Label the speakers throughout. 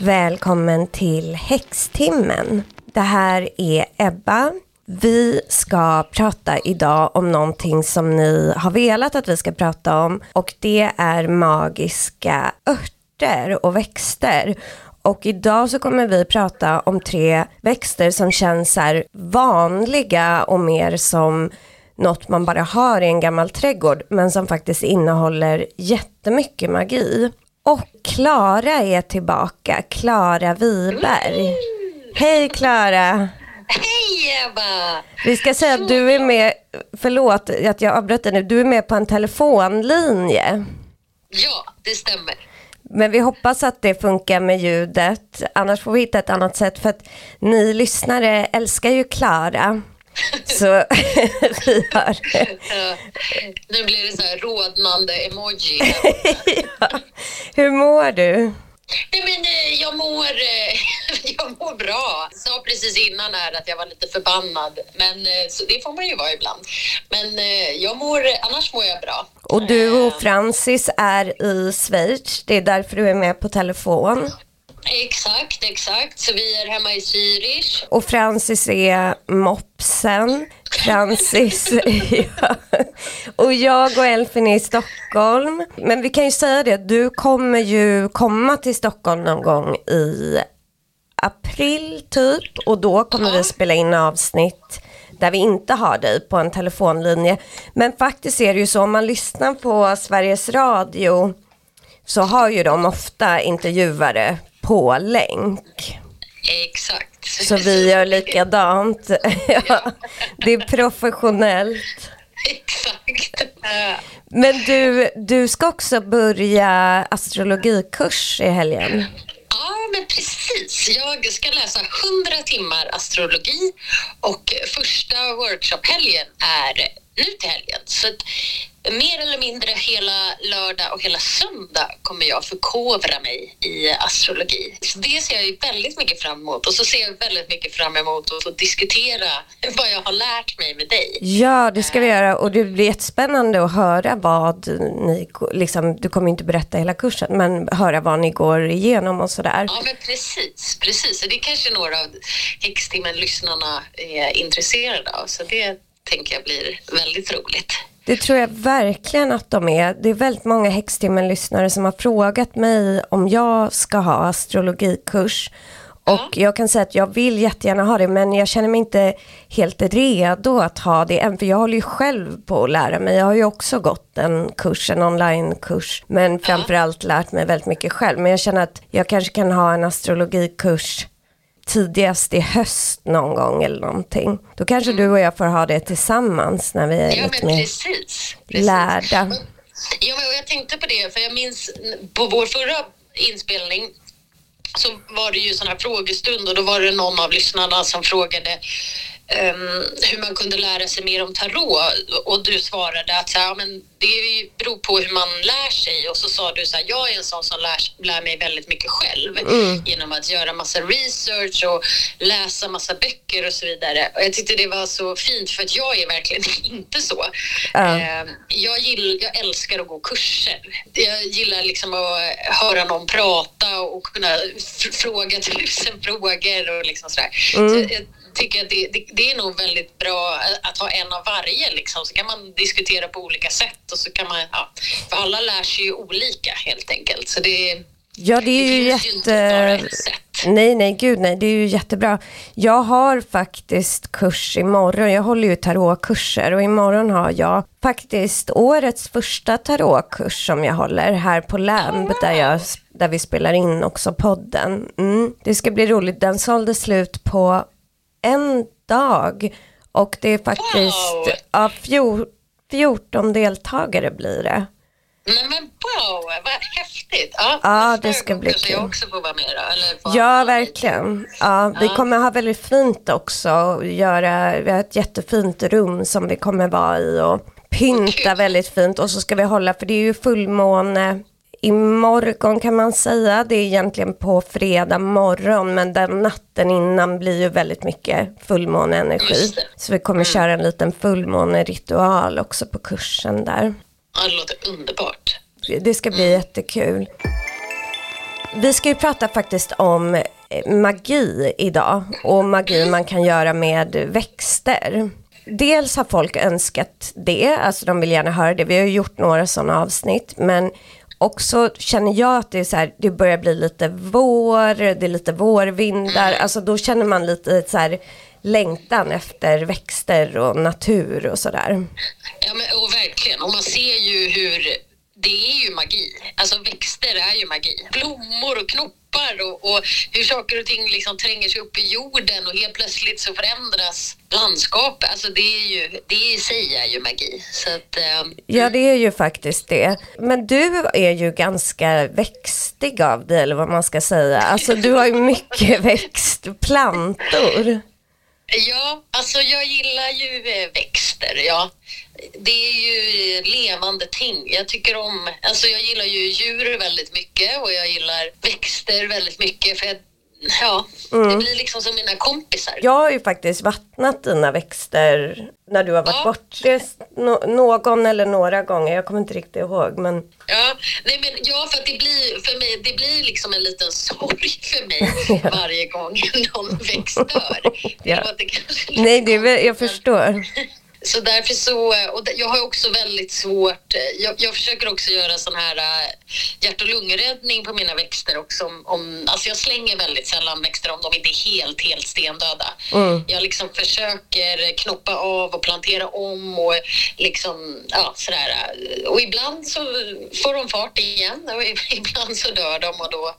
Speaker 1: Välkommen till Häxtimmen. Det här är Ebba. Vi ska prata idag om någonting som ni har velat att vi ska prata om och det är magiska örter och växter. Och idag så kommer vi prata om tre växter som känns så vanliga och mer som något man bara har i en gammal trädgård men som faktiskt innehåller jättemycket magi. Och Klara är tillbaka, Klara Wiberg. Hej Klara!
Speaker 2: Hej Ebba!
Speaker 1: Vi ska säga att du är med, förlåt att jag avbröt dig nu, du är med på en telefonlinje.
Speaker 2: Ja, det stämmer.
Speaker 1: Men vi hoppas att det funkar med ljudet, annars får vi hitta ett annat sätt för att ni lyssnare älskar ju Klara. Så vi har...
Speaker 2: Ja, nu blir det så här rodnande emoji.
Speaker 1: ja. Hur mår du?
Speaker 2: Nej men eh, jag mår, eh, jag mår bra. Jag sa precis innan här att jag var lite förbannad. Men eh, så det får man ju vara ibland. Men jag mår, annars mår jag bra.
Speaker 1: Och du och Francis är i Schweiz. Det är därför du är med på telefon.
Speaker 2: Exakt, exakt. Så vi är hemma i Zürich.
Speaker 1: Och Francis är mopsen. Francis, ja. Och jag och Elfin är i Stockholm. Men vi kan ju säga det, du kommer ju komma till Stockholm någon gång i april typ. Och då kommer ja. vi spela in avsnitt där vi inte har dig på en telefonlinje. Men faktiskt är det ju så, om man lyssnar på Sveriges Radio så har ju de ofta intervjuare på länk.
Speaker 2: Exakt.
Speaker 1: Så vi gör likadant. ja, det är professionellt.
Speaker 2: Exakt.
Speaker 1: Men du, du ska också börja astrologikurs i helgen.
Speaker 2: Ja, men precis. Jag ska läsa 100 timmar astrologi och första workshophelgen är nu till helgen. Så mer eller mindre hela lördag och hela söndag kommer jag förkovra mig i astrologi. Så det ser jag ju väldigt mycket fram emot och så ser jag väldigt mycket fram emot att få diskutera vad jag har lärt mig med dig.
Speaker 1: Ja, det ska vi göra och det blir jättespännande att höra vad ni, liksom, du kommer inte berätta hela kursen, men höra vad ni går igenom och sådär.
Speaker 2: Ja, men precis, precis. Det är kanske några av Häxtimmen-lyssnarna är intresserade av, så det tänker jag blir väldigt roligt.
Speaker 1: Det tror jag verkligen att de är. Det är väldigt många Häxtimmen-lyssnare som har frågat mig om jag ska ha astrologikurs. Och jag kan säga att jag vill jättegärna ha det men jag känner mig inte helt redo att ha det än för jag håller ju själv på att lära mig. Jag har ju också gått en kurs, en onlinekurs men framförallt lärt mig väldigt mycket själv. Men jag känner att jag kanske kan ha en astrologikurs tidigast i höst någon gång eller någonting. Då kanske mm. du och jag får ha det tillsammans när vi är
Speaker 2: ja,
Speaker 1: lite mer
Speaker 2: precis, precis.
Speaker 1: lärda.
Speaker 2: Ja, men jag tänkte på det, för jag minns på vår förra inspelning så var det ju sån här frågestund och då var det någon av lyssnarna som frågade um, hur man kunde lära sig mer om tarot och du svarade att så här, men det beror på hur man lär sig och så sa du så här, jag är en sån som lär, lär mig väldigt mycket själv mm. genom att göra massa research och läsa massa böcker och så vidare. Och jag tyckte det var så fint för att jag är verkligen inte så. Uh. Um, jag, gill, jag älskar att gå kurser. Jag gillar liksom att höra någon prata och kunna fråga tusen frågor och liksom sådär. Mm. Så jag, tycker att det, det, det, är nog väldigt bra att ha en av varje. Liksom. Så kan man diskutera på olika sätt och så kan man, ja, för alla lär sig ju olika helt enkelt. Så det,
Speaker 1: ja, det är
Speaker 2: det
Speaker 1: ju jätte... Ju nej, nej, gud nej, det är ju jättebra. Jag har faktiskt kurs imorgon. Jag håller ju tarotkurser och imorgon har jag faktiskt årets första tarotkurs som jag håller här på Lamb där, jag, där vi spelar in också podden. Mm, det ska bli roligt. Den sålde slut på en dag. Och det är faktiskt wow. ja, fjor, 14 deltagare blir det.
Speaker 2: Nej men wow, vad häftigt. Ja,
Speaker 1: ja det ska bli kul.
Speaker 2: jag också får vara med då,
Speaker 1: Ja, verkligen. Ja, vi kommer ha väldigt fint också. Göra, vi har ett jättefint rum som vi kommer vara i och pynta väldigt fint. Och så ska vi hålla, för det är ju fullmåne imorgon kan man säga. Det är egentligen på fredag morgon men den natten innan blir ju väldigt mycket fullmåneenergi. Så vi kommer mm. köra en liten fullmåneritual också på kursen där.
Speaker 2: Ja, det låter underbart.
Speaker 1: Det ska bli mm. jättekul. Vi ska ju prata faktiskt om eh, magi idag och magi man kan göra med växter. Dels har folk önskat det, alltså de vill gärna höra det. Vi har gjort några sådana avsnitt, men också känner jag att det är så här, det börjar bli lite vår, det är lite vårvindar, alltså då känner man lite så här längtan efter växter och natur och sådär.
Speaker 2: Ja, men, och verkligen. Och man ser ju hur det är ju magi. Alltså växter är ju magi. Blommor och knoppar och, och hur saker och ting liksom tränger sig upp i jorden och helt plötsligt så förändras landskapet. Alltså det är ju, det i sig är ju magi. Så att, um...
Speaker 1: Ja det är ju faktiskt det. Men du är ju ganska växtig av dig eller vad man ska säga. Alltså du har ju mycket växtplantor.
Speaker 2: Ja, alltså jag gillar ju eh, växter, ja. Det är ju levande ting. Jag tycker om, alltså jag gillar ju djur väldigt mycket och jag gillar växter väldigt mycket för jag Ja, mm. det blir liksom som mina kompisar.
Speaker 1: Jag har ju faktiskt vattnat dina växter när du har varit ja. bortrest no någon eller några gånger. Jag kommer inte riktigt ihåg. Men...
Speaker 2: Ja, nej, men, ja, för det blir, för mig, det blir liksom en liten sorg för mig ja. varje gång någon växt dör.
Speaker 1: ja. Det nej, det är, jag förstår.
Speaker 2: Så därför så, och jag har också väldigt svårt, jag, jag försöker också göra sån här äh, hjärt och lungräddning på mina växter också. Om, om, alltså jag slänger väldigt sällan växter om de inte är helt, helt stendöda. Mm. Jag liksom försöker knoppa av och plantera om och liksom, ja sådär. Och ibland så får de fart igen och ibland så dör de och då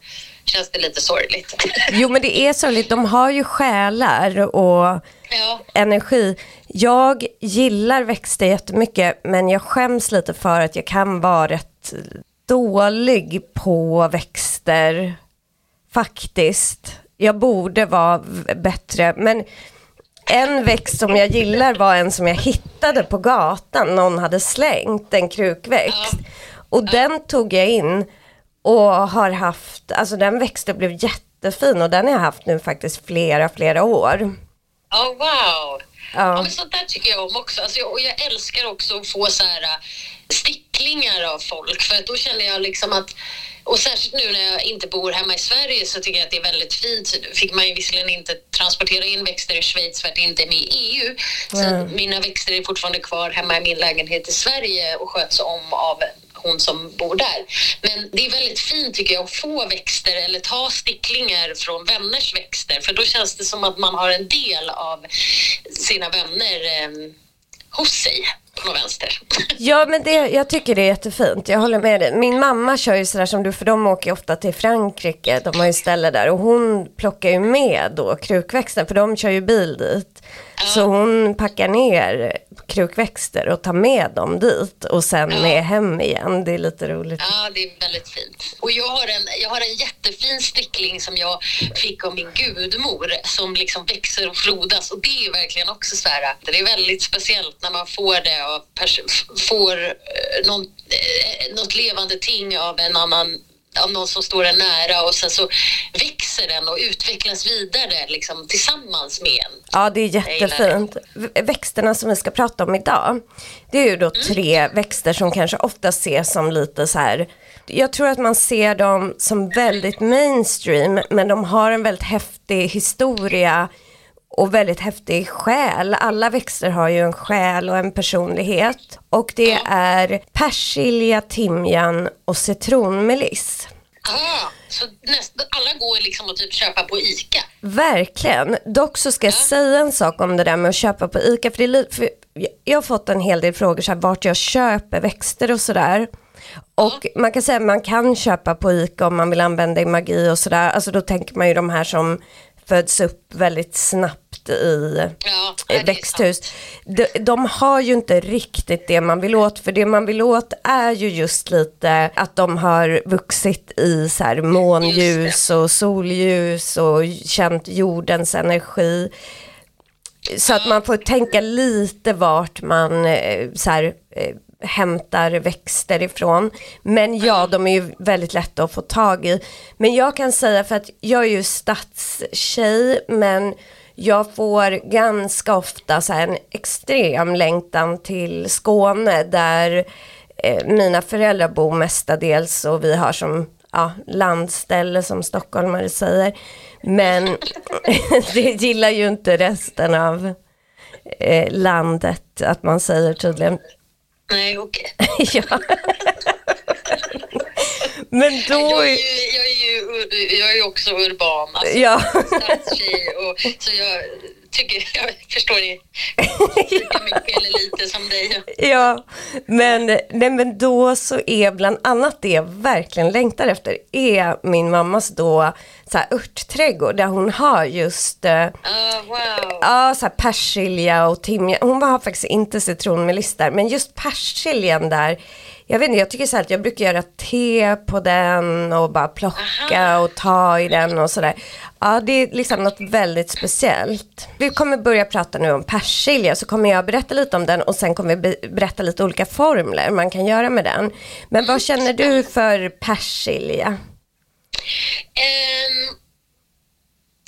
Speaker 2: känns det lite sorgligt.
Speaker 1: Jo men det är sorgligt, de har ju själar och ja. energi. Jag gillar växter jättemycket men jag skäms lite för att jag kan vara rätt dålig på växter. Faktiskt. Jag borde vara bättre men en växt som jag gillar var en som jag hittade på gatan. Någon hade slängt en krukväxt. Och den tog jag in och har haft, alltså den växte och blev jättefin och den har jag haft nu faktiskt flera, flera år.
Speaker 2: Oh, wow! Ja. ja men sånt där tycker jag om också. Alltså, jag, och jag älskar också att få så här äh, sticklingar av folk för att då känner jag liksom att och särskilt nu när jag inte bor hemma i Sverige så tycker jag att det är väldigt fint. fick man ju visserligen inte transportera in växter i Schweiz för att det inte är med i EU. Så mm. mina växter är fortfarande kvar hemma i min lägenhet i Sverige och sköts om av hon som bor där. Men det är väldigt fint tycker jag att få växter eller ta sticklingar från vänners växter för då känns det som att man har en del av sina vänner eh, hos sig på vänster.
Speaker 1: Ja, men det, jag tycker det är jättefint. Jag håller med dig. Min mamma kör ju sådär som du, för de åker ofta till Frankrike. De har ju ställe där och hon plockar ju med då krukväxten, för de kör ju bil dit. Så hon packar ner krukväxter och tar med dem dit och sen ja. med hem igen. Det är lite roligt.
Speaker 2: Ja, det är väldigt fint. Och jag har en, jag har en jättefin stickling som jag fick av min gudmor som liksom växer och frodas och det är verkligen också så här, det är väldigt speciellt när man får det av, får eh, någon, eh, något levande ting av en annan av någon som står en nära och sen så växer den och utvecklas vidare liksom, tillsammans med en.
Speaker 1: Ja, det är jättefint. Växterna som vi ska prata om idag, det är ju då mm. tre växter som kanske ofta ses som lite så här jag tror att man ser dem som väldigt mainstream men de har en väldigt häftig historia och väldigt häftig själ. Alla växter har ju en själ och en personlighet. Och det är persilja, timjan och citronmeliss.
Speaker 2: Ah, så näst, alla går liksom att typ köpa på ICA?
Speaker 1: Verkligen. Dock så ska jag säga en sak om det där med att köpa på ICA. För, det för jag har fått en hel del frågor så här, vart jag köper växter och sådär. Och ja. man kan säga att man kan köpa på ICA om man vill använda i magi och sådär. Alltså då tänker man ju de här som föds upp väldigt snabbt i ja, växthus. De, de, har ju inte riktigt det man vill åt, för det man vill åt är ju just lite att de har vuxit i så här månljus och solljus och känt jordens energi. Så att man får tänka lite vart man eh, så här, eh, hämtar växter ifrån. Men ja, de är ju väldigt lätta att få tag i. Men jag kan säga för att jag är ju stadstjej men jag får ganska ofta så en extrem längtan till Skåne där eh, mina föräldrar bor mestadels och vi har som ja, landställe som stockholmare säger. Men det gillar ju inte resten av eh, landet att man säger tydligen.
Speaker 2: Nej, okej.
Speaker 1: ja. Men då...
Speaker 2: Jag är ju, jag är ju, jag är också urban, alltså
Speaker 1: Ja.
Speaker 2: stadstjej och så jag tycker, jag förstår det lika mycket eller lite som dig.
Speaker 1: Ja, men, nej, men då så är bland annat det jag verkligen längtar efter är min mammas då så här örtträdgård där hon har just
Speaker 2: Ah, wow.
Speaker 1: Ja, så här persilja och timjan. Hon har faktiskt inte citronmeliss där, men just persiljan där. Jag vet inte, jag tycker så här att jag brukar göra te på den och bara plocka
Speaker 2: Aha.
Speaker 1: och ta i den och sådär. Ja, det är liksom något väldigt speciellt. Vi kommer börja prata nu om persilja, så kommer jag berätta lite om den och sen kommer vi be- berätta lite olika formler man kan göra med den. Men vad känner du för persilja?
Speaker 2: Ehm,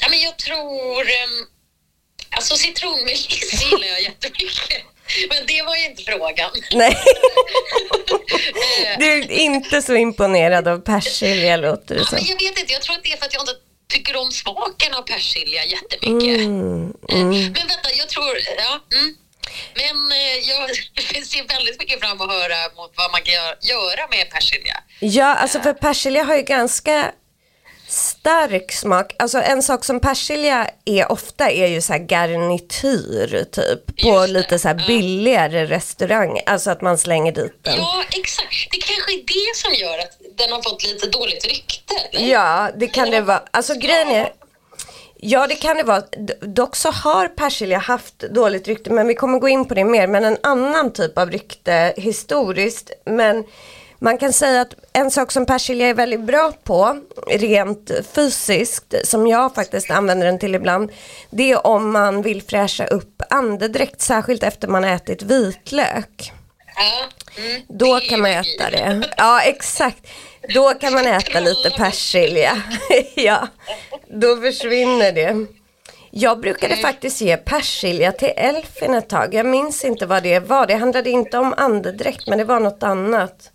Speaker 2: ja, men jag tror... Um, alltså citronmeliss gillar jag jättemycket. Men det var ju inte frågan.
Speaker 1: Nej,
Speaker 2: Eh,
Speaker 1: du är inte så imponerad av persilja låter det
Speaker 2: ja,
Speaker 1: som.
Speaker 2: men jag vet inte, jag tror att det är för att jag inte tycker om smaken av persilja jättemycket.
Speaker 1: Mm,
Speaker 2: Eh,
Speaker 1: mm.
Speaker 2: Men vänta, jag tror... Ja, mm. Men eh, jag ser väldigt mycket fram emot att höra mot vad man kan gö- göra med persilja.
Speaker 1: Ja, alltså för persilja har ju ganska stark smak. Alltså en sak som persilja är ofta är ju så här garnityr typ. På lite så billigare restaurang. Alltså att man slänger dit den.
Speaker 2: Ja, exakt. Det kanske är det som gör att den har fått lite dåligt rykte. eller?
Speaker 1: Ja, det kan det vara. Alltså grejen är, ja det kan det vara. Dock så har persilja haft dåligt rykte, men vi kommer gå in på det mer. Men en annan typ av rykte historiskt. Men man kan säga att en sak som persilja är väldigt bra på, rent fysiskt, som jag faktiskt använder den till ibland, det är om man vill fräscha upp andedräkt, särskilt efter man ätit vitlök.
Speaker 2: Ja, mm,
Speaker 1: Då kan man äta det. Ja, exakt. Då kan man äta lite persilja. Ja, då försvinner det. Jag brukade faktiskt ge persilja till Elfin ett tag. Jag minns inte vad det var. Det handlade inte om andedräkt, men det var något annat.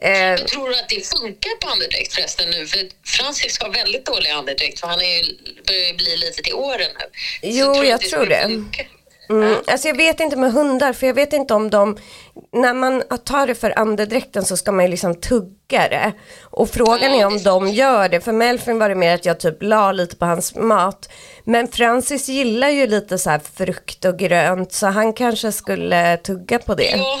Speaker 1: Eh,
Speaker 2: Jag tror att det funkar på andedräkt förresten nu? För Francis har väldigt dålig andedräkt för han är ju, börjar ju bli lite till åren nu.
Speaker 1: Jo,
Speaker 2: att
Speaker 1: jag
Speaker 2: det
Speaker 1: tror det.
Speaker 2: funka.
Speaker 1: Mm, alltså jag vet inte med hundar, för jag vet inte om de, när man tar det för andedräkten så ska man ju liksom tugga det. Och frågan är om de gör det, för Melvin var det mer att jag typ la lite på hans mat. Men Francis gillar ju lite så här frukt och grönt, så han kanske skulle tugga på det.
Speaker 2: Ja,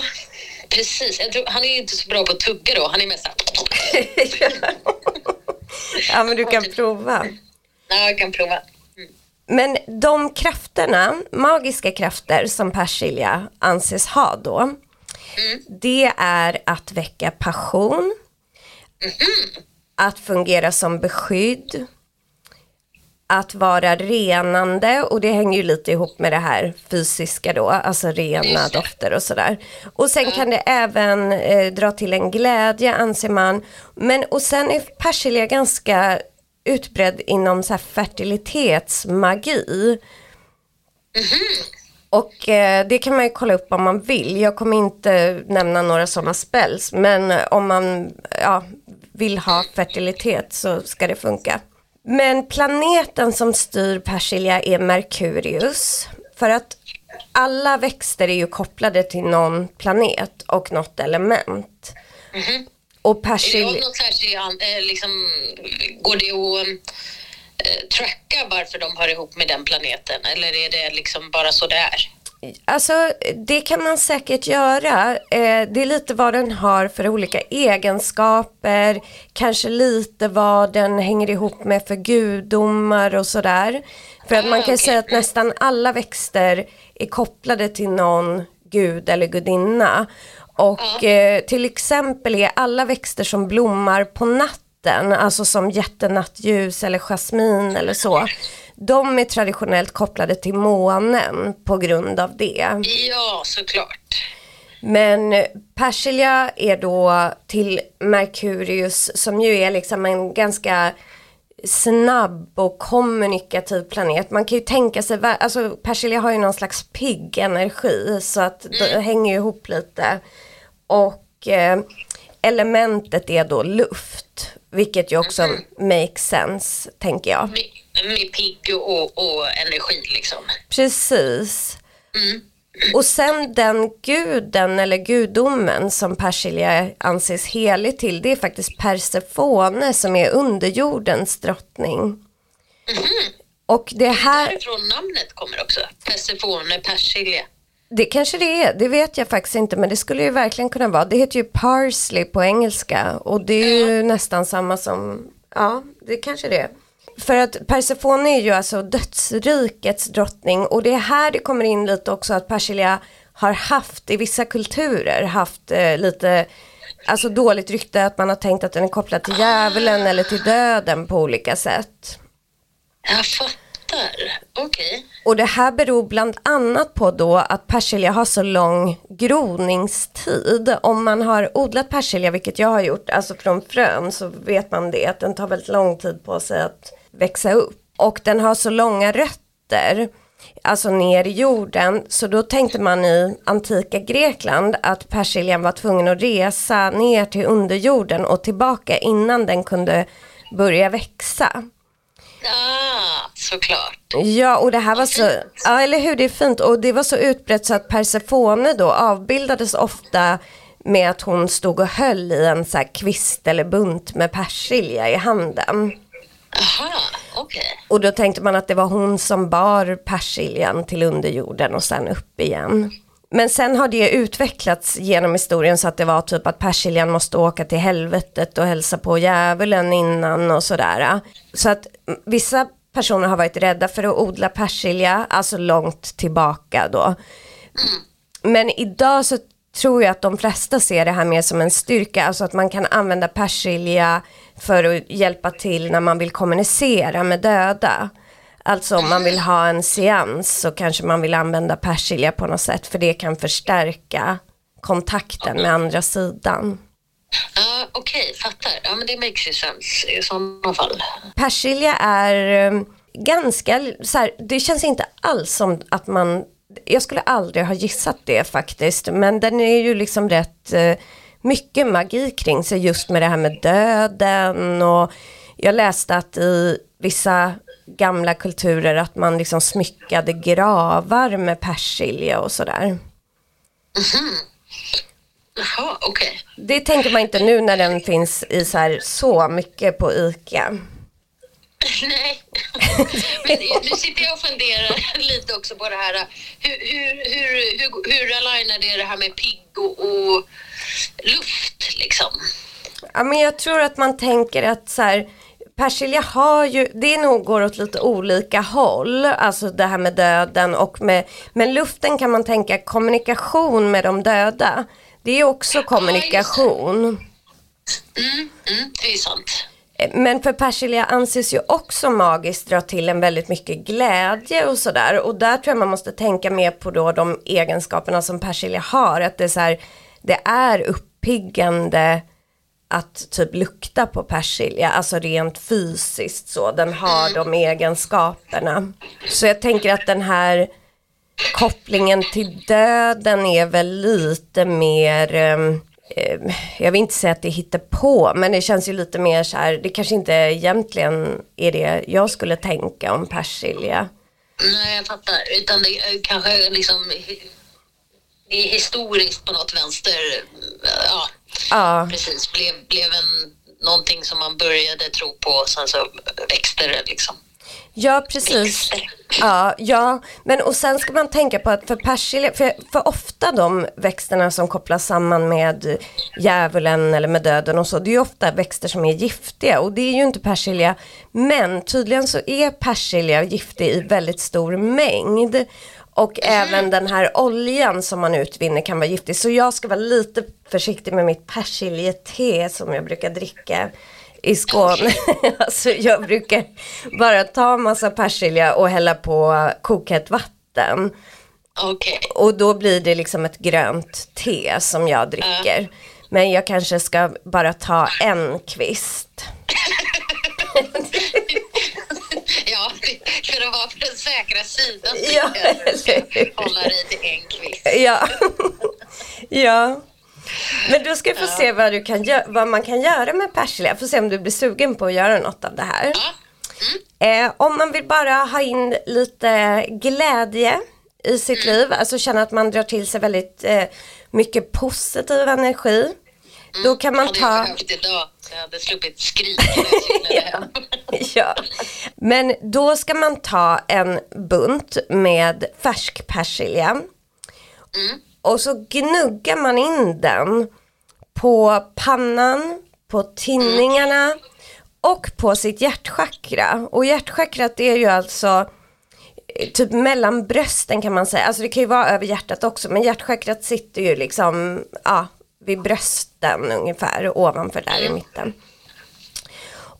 Speaker 2: precis. Tror, han är ju inte så bra på att tugga då. Han är mest såhär...
Speaker 1: ja, men du kan prova.
Speaker 2: Ja, jag kan prova. Mm.
Speaker 1: Men de krafterna, magiska krafter som persilja anses ha då, det är att väcka passion, att fungera som beskydd, att vara renande och det hänger ju lite ihop med det här fysiska då, alltså rena dofter och sådär. Och sen kan det även eh, dra till en glädje anser man. Men och sen är persilja ganska utbredd inom så här fertilitetsmagi. Och eh, det kan man ju kolla upp om man vill. Jag kommer inte nämna några sådana spells. Men om man ja, vill ha fertilitet så ska det funka. Men planeten som styr persilja är Merkurius. För att alla växter är ju kopplade till någon planet och något element. Och
Speaker 2: Är det
Speaker 1: persilja...
Speaker 2: något särskilt, eh, liksom, går det att eh, tracka varför de hör ihop med den planeten? Eller är det liksom bara så det är?
Speaker 1: Alltså det kan man säkert göra. Eh, det är lite vad den har för olika egenskaper. Kanske lite vad den hänger ihop med för gudomar och sådär. För att man
Speaker 2: Ah,
Speaker 1: kan
Speaker 2: okej.
Speaker 1: säga att nästan alla växter är kopplade till någon gud eller gudinna. Och eh, till exempel är alla växter som blommar på natten, alltså som jättenattljus eller jasmin eller så. De är traditionellt kopplade till månen på grund av det.
Speaker 2: Ja, såklart.
Speaker 1: Men persilja är då till Merkurius som ju är liksom en ganska snabb och kommunikativ planet. Man kan ju tänka sig, alltså persilja har ju någon slags pigg energi så att det hänger ju ihop lite. Och eh, elementet är då luft. Vilket ju också makes sense, tänker jag.
Speaker 2: Med, med pigg och, och energi liksom.
Speaker 1: Precis. Och sen den guden eller gudomen som Persilja anses helig till, det är faktiskt Persefone som är underjordens drottning. Och det här,
Speaker 2: Därifrån namnet kommer också. Persefone, persilja.
Speaker 1: det kanske det är, det vet jag faktiskt inte, men det skulle ju verkligen kunna vara. Det heter ju parsley på engelska och det är ju nästan samma som, ja, det kanske det är. För att Persefone är ju alltså dödsrikets drottning och det är här det kommer in lite också att Persilja har haft i vissa kulturer haft eh, lite alltså dåligt rykte att man har tänkt att den är kopplad till djävulen eller till döden på olika sätt.
Speaker 2: Jag fattar. Okej.
Speaker 1: Och det här beror bland annat på då att persilja har så lång groningstid. Om man har odlat persilja, vilket jag har gjort, alltså från frön så vet man det, att den tar väldigt lång tid på sig att växa upp. Och den har så långa rötter, alltså ner i jorden, så då tänkte man i antika Grekland att persiljan var tvungen att resa ner till underjorden och tillbaka innan den kunde börja växa.
Speaker 2: Ah, såklart.
Speaker 1: Ja, och det här var så, ja eller hur, det är fint. Och det var så utbrett så att Persefone då avbildades ofta med att hon stod och höll i en så kvist eller bunt med persilja i handen.
Speaker 2: Aha, okej.
Speaker 1: Och då tänkte man att det var hon som bar persiljan till underjorden och sen upp igen. Men sen har det utvecklats genom historien så att det var typ att persiljan måste åka till helvetet och hälsa på djävulen innan och sådär. Så att mm, vissa personer har varit rädda för att odla persilja, alltså långt tillbaka då. Men idag så tror jag att de flesta ser det här mer som en styrka, alltså att man kan använda persilja för att hjälpa till när man vill kommunicera med döda. Alltså om man vill ha en seans så kanske man vill använda persilja på något sätt för det kan förstärka kontakten med andra sidan.
Speaker 2: Ja, okej, fattar. Ja, men det makes ju sense i sådana fall.
Speaker 1: Persilja är eh, ganska, så här, det känns inte alls som att man, jag skulle aldrig ha gissat det faktiskt, men den är ju liksom rätt eh, mycket magi kring sig just med det här med döden och jag läste att i vissa gamla kulturer att man liksom smyckade gravar med persilja och sådär.
Speaker 2: Jaha, okej.
Speaker 1: Det tänker man inte nu när den finns i så här så mycket på ICA.
Speaker 2: Nej, men nu sitter jag och funderar lite också på det här. Hur, hur, hur, hur, hur alignar det det här med pigg och, och luft liksom?
Speaker 1: Ja, men jag tror att man tänker att så här, persilja har ju, det nog går åt lite olika håll, alltså det här med döden och med, men luften kan man tänka kommunikation med de döda. Det är också kommunikation.
Speaker 2: Mm, mm, det är sant.
Speaker 1: Men för persilja anses ju också magiskt dra till en väldigt mycket glädje och sådär. Och där tror jag man måste tänka mer på då de egenskaperna som persilja har. Att det är så här, det är uppiggande att typ lukta på persilja, alltså rent fysiskt så. Den har de egenskaperna. Så jag tänker att den här kopplingen till döden är väl lite mer ehm, jag vill inte säga att det hittar på men det känns ju lite mer så här, det kanske inte egentligen är det jag skulle tänka om persilja.
Speaker 2: Nej, jag fattar. Utan det är kanske liksom det är historiskt på något vänster. Ja,
Speaker 1: Ja,
Speaker 2: precis. Blev, blev en, någonting som man började tro på och sen så växte det liksom.
Speaker 1: Ja precis. Ja, ja, men och sen ska man tänka på att för persilja, för, för ofta de växterna som kopplas samman med djävulen eller med döden och så, det är ju ofta växter som är giftiga och det är ju inte persilja. Men tydligen så är persilja giftig i väldigt stor mängd. Och även den här oljan som man utvinner kan vara giftig. Så jag ska vara lite försiktig med mitt persiljete som jag brukar dricka i Skåne. alltså jag brukar bara ta massa persilja och hälla på kokhett vatten.
Speaker 2: Okej.
Speaker 1: Och då blir det liksom ett grönt te som jag dricker. Men jag kanske ska bara ta en kvist.
Speaker 2: Ja, för att vara på den säkra sidan.
Speaker 1: Ja, eller hur?
Speaker 2: Hålla dig till en kvist.
Speaker 1: Ja. ja. Men du ska få se vad, du kan vad man kan göra med persilja. Får se om du blir sugen på att göra något av det här.
Speaker 2: Ja.
Speaker 1: Eh, om man vill bara ha in lite glädje i sitt
Speaker 2: Mm.
Speaker 1: liv, alltså känna att man drar till sig väldigt eh, mycket positiv energi. Då kan man
Speaker 2: Hade
Speaker 1: ta...
Speaker 2: jag behövt idag. Jag hade sluppit cyklade hem.
Speaker 1: ja. Men då ska man ta en bunt med färsk persilja.
Speaker 2: Mm.
Speaker 1: Och så gnuggar man in den på pannan, på tinningarna och på sitt hjärtchakra. Och hjärtchakrat är ju alltså eh, typ mellan brösten kan man säga. Alltså det kan ju vara över hjärtat också men hjärtchakrat sitter ju liksom ja, vid brösten ungefär ovanför där i mitten.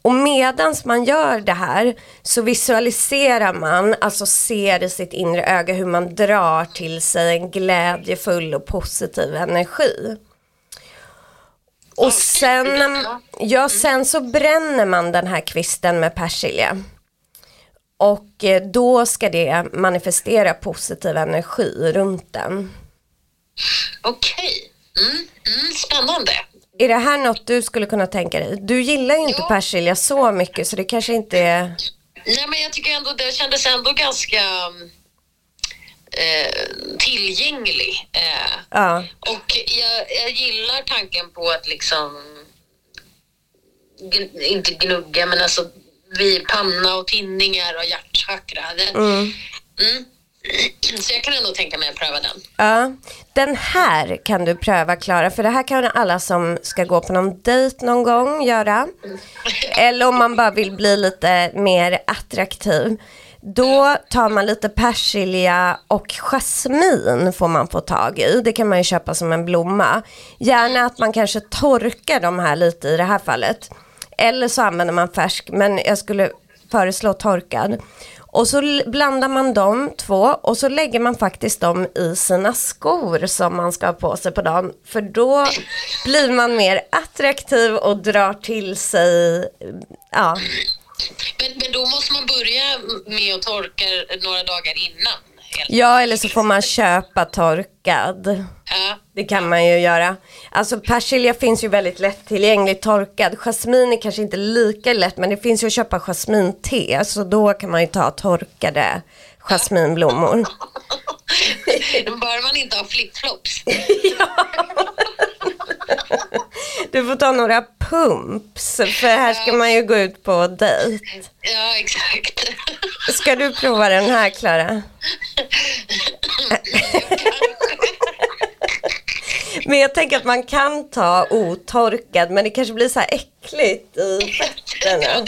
Speaker 1: Och medans man gör det här så visualiserar man, alltså ser i sitt inre öga hur man drar till sig en glädjefull och positiv energi. Och sen, ja, sen så bränner man den här kvisten med persilja. Och eh, då ska det manifestera positiv energi runt den.
Speaker 2: Okej. Mm. Mm. Spännande.
Speaker 1: Är det här något du skulle kunna tänka dig? Du gillar ju inte
Speaker 2: Ja.
Speaker 1: persilja så mycket så det kanske inte är...
Speaker 2: Nej, men jag tycker ändå det kändes ändå ganska eh, tillgänglig. Eh,
Speaker 1: Ja.
Speaker 2: och jag, jag gillar tanken på att liksom inte gnugga men alltså vid panna och tinningar och hjärtchakra. Det, mm. Så jag kan ändå tänka mig att pröva den.
Speaker 1: Ja, den här kan du pröva Klara, för det här kan alla som ska gå på någon dejt någon gång göra. Eller om man bara vill bli lite mer attraktiv. Då tar man lite persilja och jasmin får man få tag i. Det kan man ju köpa som en blomma. Gärna att man kanske torkar de här lite i det här fallet. Eller så använder man färsk, men jag skulle föreslå torkad. Och så blandar man de två och så lägger man faktiskt dem i sina skor som man ska ha på sig på dagen. För då blir man mer attraktiv och drar till sig, ja,
Speaker 2: Men, men då måste man börja med att torka några dagar innan
Speaker 1: ja eller så får man köpa torkad.
Speaker 2: Ja.
Speaker 1: Det kan man ju göra. Alltså persilja finns ju väldigt lättillgängligt torkad. Jasmin är kanske inte lika lätt men det finns ju att köpa jasminte. Så då kan man ju ta torkade jasminblommor.
Speaker 2: Bara man inte har flipflops.
Speaker 1: Du får ta några pumps för här ska man ju gå ut på dejt.
Speaker 2: Ja, exakt.
Speaker 1: Ska du prova den här Klara? Men jag tänker att man kan ta otorkad men det kanske blir så här äckligt i fötterna.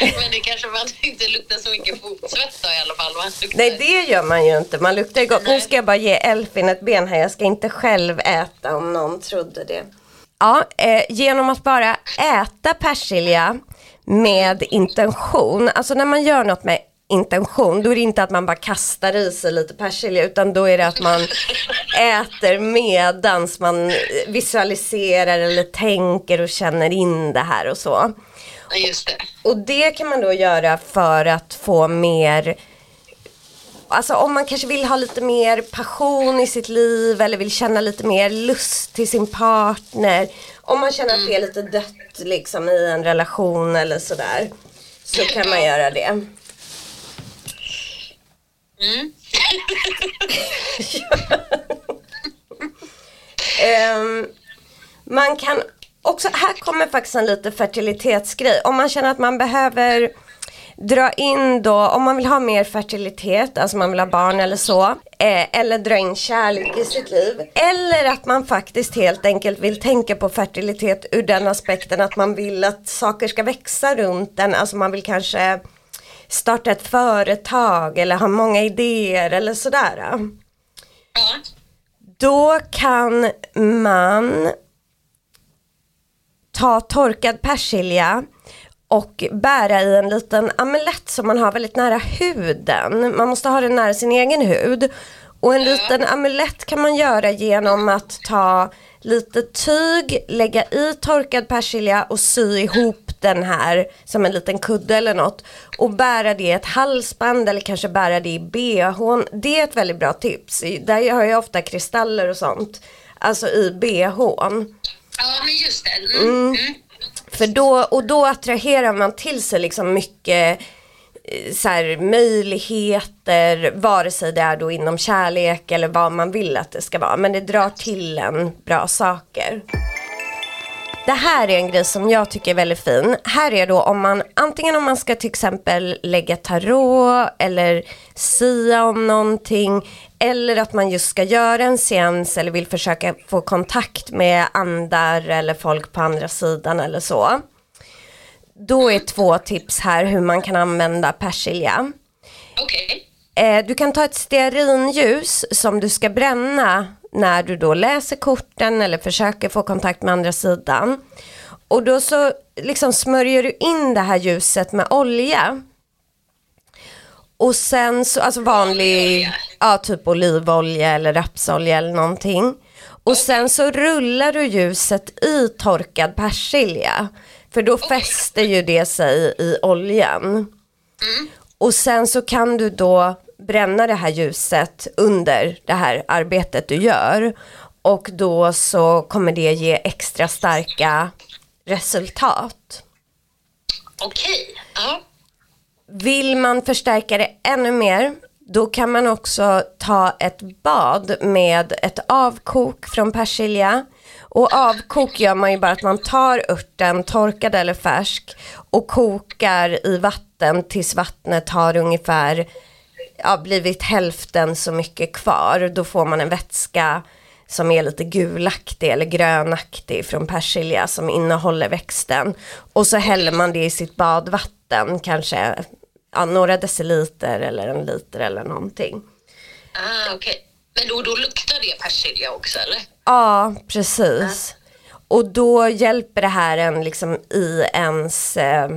Speaker 2: Men det kanske man inte luktar så mycket fotsvett då i alla fall. Luktar...
Speaker 1: Nej det gör man ju inte, man luktar ju gott. Nu ska jag bara ge Elfin ett ben här, jag ska inte själv äta om någon trodde det. Ja, eh, genom att bara äta persilja med intention, alltså när man gör något med intention, då är det inte att man bara kastar i sig lite persilja utan då är det att man äter medans man visualiserar eller tänker och känner in det här och så.
Speaker 2: Just det.
Speaker 1: Och det kan man då göra för att få mer Alltså om man kanske vill ha lite mer passion i sitt liv eller vill känna lite mer lust till sin partner. Om man känner att det är lite dött liksom i en relation eller sådär. Så kan man göra det.
Speaker 2: Mm.
Speaker 1: um, man kan också, här kommer faktiskt en lite fertilitetsgrej. Om man känner att man behöver dra in då, om man vill ha mer fertilitet, alltså man vill ha barn eller så, eh, eller dra in kärlek i sitt liv. Eller att man faktiskt helt enkelt vill tänka på fertilitet ur den aspekten att man vill att saker ska växa runt den, alltså man vill kanske starta ett företag eller ha många idéer eller sådär.
Speaker 2: Ja.
Speaker 1: Då kan man ta torkad persilja och bära i en liten amulett som man har väldigt nära huden. Man måste ha den nära sin egen hud. Och en liten amulett kan man göra genom att ta lite tyg, lägga i torkad persilja och sy ihop den här som en liten kudde eller något. Och bära det i ett halsband eller kanske bära det i bhn. Det är ett väldigt bra tips. Där har jag ofta kristaller och sånt. alltså i bhn.
Speaker 2: Ja, men just det. Mm. Mm.
Speaker 1: För då, och då attraherar man till sig liksom mycket eh, så här, möjligheter, vare sig det är då inom kärlek eller vad man vill att det ska vara. Men det drar till en bra saker. Det här är en grej som jag tycker är väldigt fin. Här är då om man, antingen om man ska till exempel lägga tarot eller sia om någonting. Eller att man just ska göra en seans eller vill försöka få kontakt med andar eller folk på andra sidan eller så. Då är två tips här hur man kan använda persilja.
Speaker 2: Okej.
Speaker 1: Eh, du kan ta ett stearinljus som du ska bränna när du då läser korten eller försöker få kontakt med andra sidan. Och då så liksom smörjer du in det här ljuset med olja. Och sen så, alltså vanlig, ja typ olivolja eller rapsolja eller någonting. Och sen så rullar du ljuset i torkad persilja. För då fäster ju det sig i oljan. Och sen så kan du då bränna det här ljuset under det här arbetet du gör. Och då så kommer det ge extra starka resultat.
Speaker 2: Okej. Ja.
Speaker 1: Vill man förstärka det ännu mer då kan man också ta ett bad med ett avkok från persilja. Och avkok gör man ju bara att man tar örten, torkad eller färsk, och kokar i vatten tills vattnet har ungefär ja, blivit hälften så mycket kvar. Då får man en vätska som är lite gulaktig eller grönaktig från persilja som innehåller växten. Och så häller man det i sitt badvatten, kanske ja, några deciliter eller en liter eller någonting.
Speaker 2: Ah, okej. Men då, då luktar det persilja också, eller?
Speaker 1: Ja, precis. Och då hjälper det här en liksom i ens eh,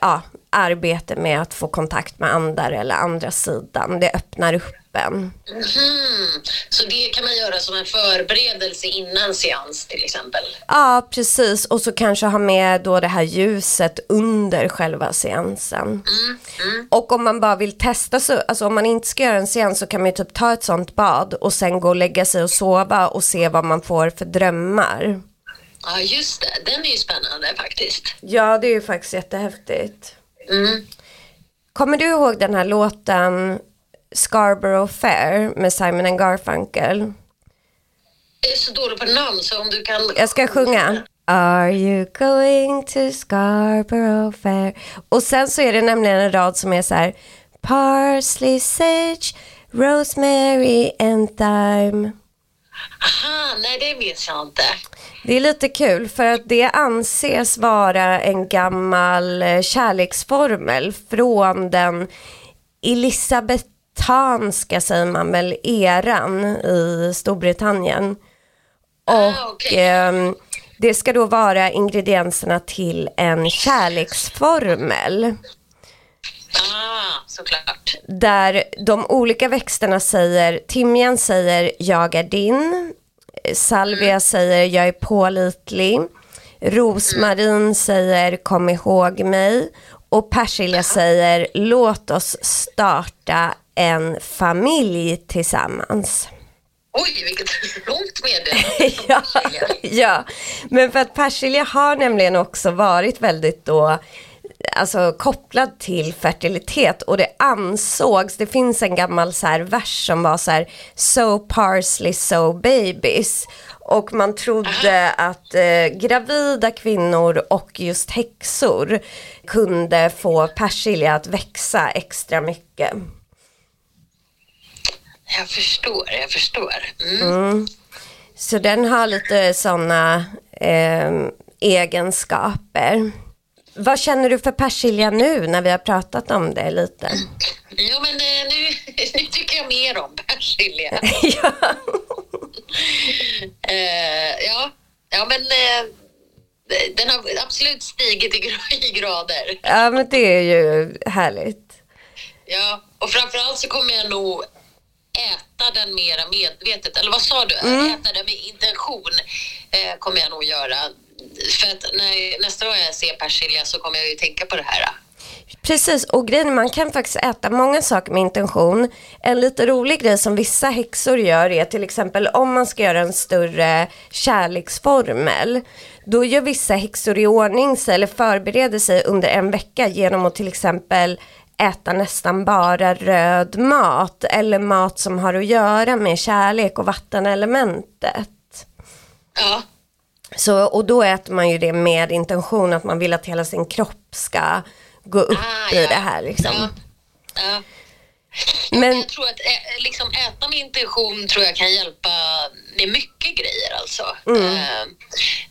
Speaker 1: ja, arbete med att få kontakt med andra eller andra sidan. Det öppnar upp en.
Speaker 2: Mhm. Så det kan man göra som en förberedelse innan seans till exempel?
Speaker 1: Ja, precis. Och så kanske ha med då det här ljuset under själva seansen.
Speaker 2: Mm, mm.
Speaker 1: Och om man bara vill testa, så, alltså om man inte ska göra en seans så kan man ju typ ta ett sånt bad och sen gå och lägga sig och sova och se vad man får för drömmar.
Speaker 2: Ja, just det. Den är ju spännande faktiskt.
Speaker 1: Ja, det är ju faktiskt jättehäftigt.
Speaker 2: Mm.
Speaker 1: Kommer du ihåg den här låten Scarborough Fair med Simon and Garfunkel?
Speaker 2: Jag är så dålig på namn så om du kan...
Speaker 1: Jag ska sjunga. Are you going to Scarborough Fair? Och sen så är det nämligen en rad som är så här. Parsley, sage, rosemary and thyme.
Speaker 2: Aha, nej det vet jag inte.
Speaker 1: Det är lite kul för att det anses vara en gammal eh, kärleksformel från den elisabetanska, säger man väl, eran i Storbritannien. Och
Speaker 2: Ah, okej.
Speaker 1: ehm, det ska då vara ingredienserna till en kärleksformel.
Speaker 2: Ah, såklart.
Speaker 1: Där de olika växterna säger, timjan säger jag är din, salvia säger jag är pålitlig, rosmarin säger kom ihåg mig. Och persilja säger låt oss starta en familj tillsammans.
Speaker 2: Oj, vilket långt meddelande.
Speaker 1: ja, ja, men för att persilja har nämligen också varit väldigt då alltså kopplad till fertilitet och det ansågs, det finns en gammal så här vers som var så här so parsley so babies och man trodde att eh, gravida kvinnor och just häxor kunde få persilja att växa extra mycket.
Speaker 2: Jag förstår, jag förstår. Mm.
Speaker 1: Så den har lite sådana eh, egenskaper. Vad känner du för persilja nu när vi har pratat om det lite?
Speaker 2: Ja, men eh, nu, nu tycker jag mer om persilja.
Speaker 1: ja.
Speaker 2: Eh, ja. ja, men eh, den har absolut stigit i grader.
Speaker 1: ja, men det är ju härligt.
Speaker 2: Ja, och framförallt så kommer jag nog äta den mera medvetet. Eller vad sa du?
Speaker 1: Mm.
Speaker 2: Äta den med intention eh, kommer jag nog göra. För att när, nästa gång jag ser persilja så kommer jag ju tänka på det här.
Speaker 1: Precis, och grejen man kan faktiskt äta många saker med intention. En lite rolig grej som vissa häxor gör är till exempel om man ska göra en större kärleksformel. Då gör vissa häxor i ordning sig eller förbereder sig under en vecka genom att till exempel äta nästan bara röd mat eller mat som har att göra med kärlek och vattenelementet.
Speaker 2: Ja.
Speaker 1: Så, och då äter man ju det med intention att man vill att hela sin kropp ska gå upp
Speaker 2: Ah,
Speaker 1: i
Speaker 2: ja.
Speaker 1: det här liksom.
Speaker 2: Ja. Ja.
Speaker 1: Men
Speaker 2: Jag tror att ä, liksom, äta med intention tror jag kan hjälpa med mycket grejer alltså.
Speaker 1: Mm.
Speaker 2: Eh,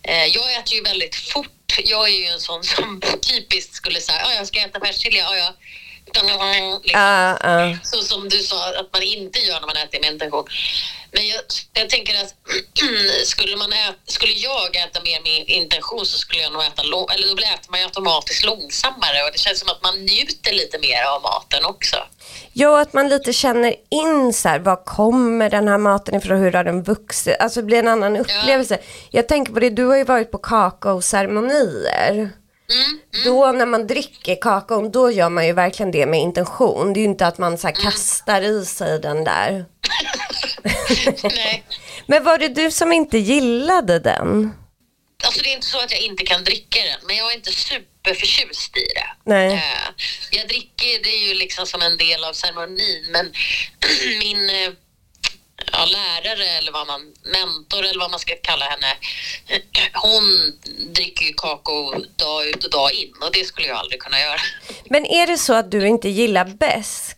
Speaker 2: eh, jag äter ju väldigt fort. Jag är ju en sån som typiskt skulle säga, ja jag ska äta persilja, ja liksom,
Speaker 1: Ja, ja.
Speaker 2: Så som du sa att man inte gör när man äter med intention. Men jag, jag tänker att skulle, man äta, skulle jag äta mer med intention så skulle jag nog äta eller då äter man ju automatiskt långsammare och det känns som att man njuter lite mer av maten också.
Speaker 1: Ja, att man lite känner in så här, var kommer den här maten ifrån, hur har den vuxit? Alltså det blir en annan upplevelse. Jag tänker på det, du har ju varit på kakaoceremonier.
Speaker 2: Mm,
Speaker 1: Då när man dricker kakaon, då gör man ju verkligen det med intention. Det är ju inte att man så här kastar i sig den där. Men var det du som inte gillade den?
Speaker 2: Alltså det är inte så att jag inte kan dricka den, men jag är inte superförtjust i det.
Speaker 1: Nej.
Speaker 2: Eh, jag dricker det är ju liksom som en del av ceremonin, men min eh, ja, lärare eller vad man, mentor eller vad man ska kalla henne, hon dricker ju kakao dag ut och dag in och det skulle jag aldrig kunna göra.
Speaker 1: Men är det så att du inte gillar besk?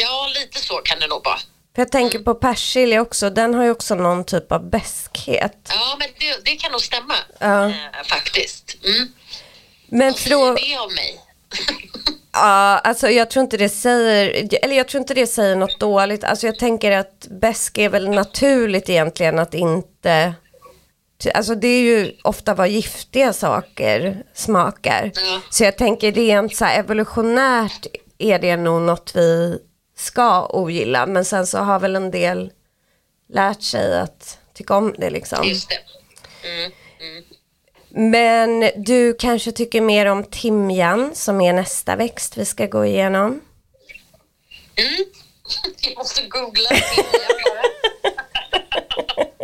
Speaker 2: Ja, lite så kan det nog vara.
Speaker 1: För jag tänker på persilja också, den har ju också någon typ av beskhet.
Speaker 2: Ja, men det, det kan nog stämma
Speaker 1: Ja.
Speaker 2: eh, faktiskt. Mm.
Speaker 1: Men
Speaker 2: Vad säger
Speaker 1: frå...
Speaker 2: det om mig?
Speaker 1: Ja, alltså jag tror inte det säger, eller jag tror inte det säger något dåligt. Alltså jag tänker att besk är väl naturligt egentligen att inte, alltså det är ju ofta vad giftiga saker smakar.
Speaker 2: Ja.
Speaker 1: Så jag tänker rent så här evolutionärt är det nog något vi ska ogilla. Men sen så har väl en del lärt sig att tycka om det liksom.
Speaker 2: Just det. Mm. Mm.
Speaker 1: Men du kanske tycker mer om timjan som är nästa växt vi ska gå igenom.
Speaker 2: Mm. Jag måste googla timjan.